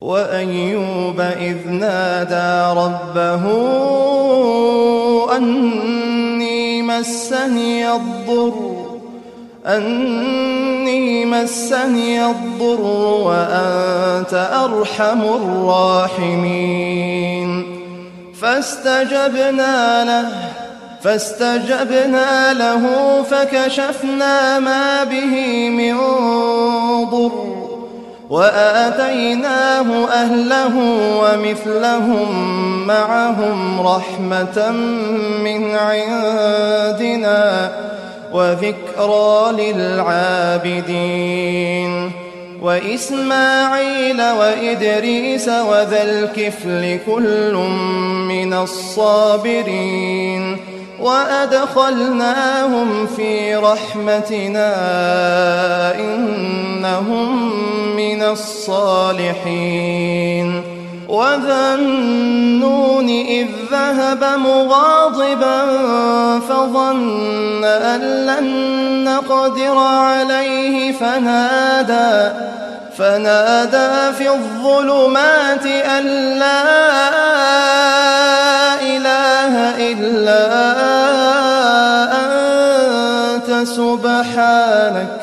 وأيوب إذ نادى ربه أني مسني الضر أني مسني الضر وأنت أرحم الراحمين. فاستجبنا له فاستجبنا له فكشفنا ما به من ضر. وآتيناه أهله ومثلهم معهم رحمة من عندنا وذكرى للعابدين وإسماعيل وإدريس وذا الكفل كل من الصابرين وأدخلناهم في رحمتنا إنهم من الصالحين. وذا النون إذ ذهب مغاضبا فظن أن لن نقدر عليه. فنادى فنادى في الظلمات أن لا إله إلا أنت سبحانك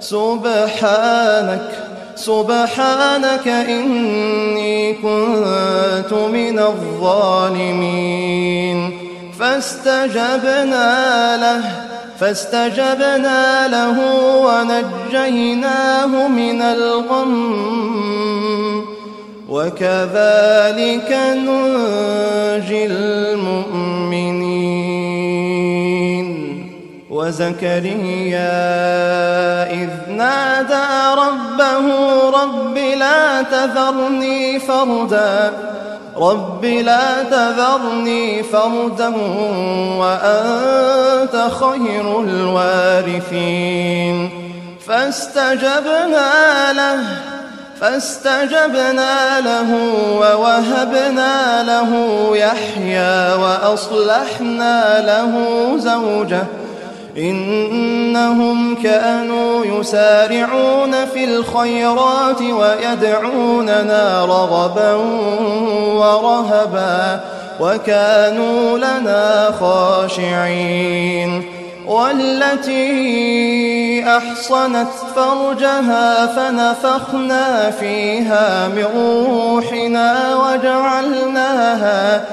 سبحانك سبحانك إني كنت من الظالمين. فاستجبنا له فاستجبنا له ونجيناه من الغم وكذلك ننجي المؤمنين. وزكريا إذ نادى ربه رب لا تذرني فردا رب لا تذرني فردا وأنت خير الوارثين. فاستجبنا له فاستجبنا له ووهبنا له يحيى وأصلحنا له زوجه. إنهم كانوا يسارعون في الخيرات ويدعوننا رغبا ورهبا وكانوا لنا خاشعين. والتي أحصنت فرجها فنفخنا فيها من روحنا وجعلناها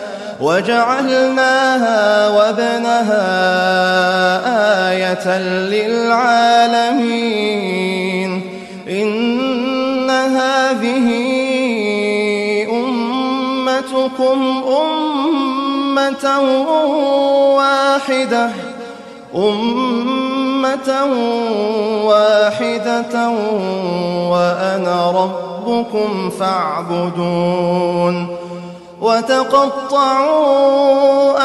وجعلناها وابنها آية للعالمين. إن هذه أمتكم أمة واحدة. أمة واحدة وأنا ربكم فاعبدون وتقطعوا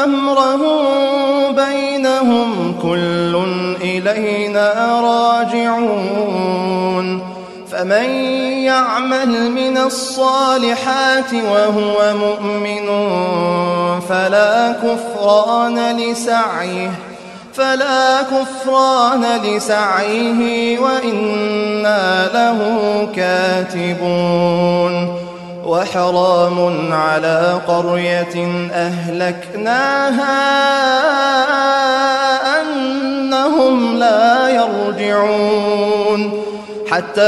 أمرهم بينهم كل إلينا راجعون فمن يعمل من الصالحات وهو مؤمن فلا كفران لسعيه فلا كفران لسعيه وإنا له كاتبون وحرام على قرية أهلكناها أنهم لا يرجعون حتى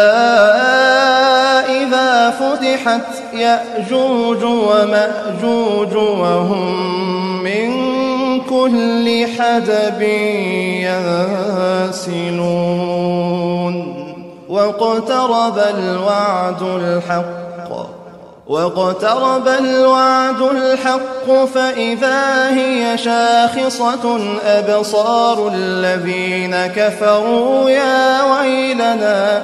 إذا فتحت يأجوج ومأجوج وهم من كل حدب ينسلون واقترب الوعد الحق. واقترب الوعد الحق فإذا هي شاخصة أبصار الذين كفروا يا ويلنا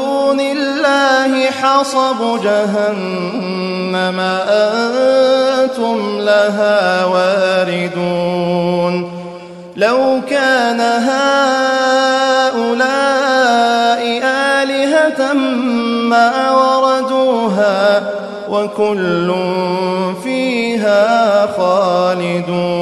الله حصب جهنم لها واردون لو كان هؤلاء آلهة ما وردوها وكل فيها خالدون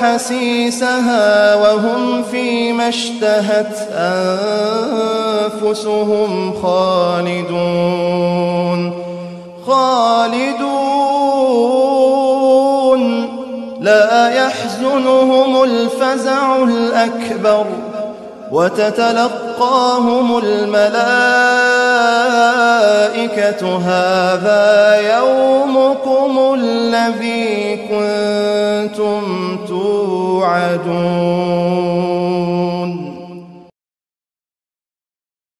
حسيسها وهم فيما اشتهت أنفسهم خالدون خالدون. لا يحزنهم الفزع الأكبر وتتلقاهم الملائكة هذا يومكم الذي كنتم توعدون.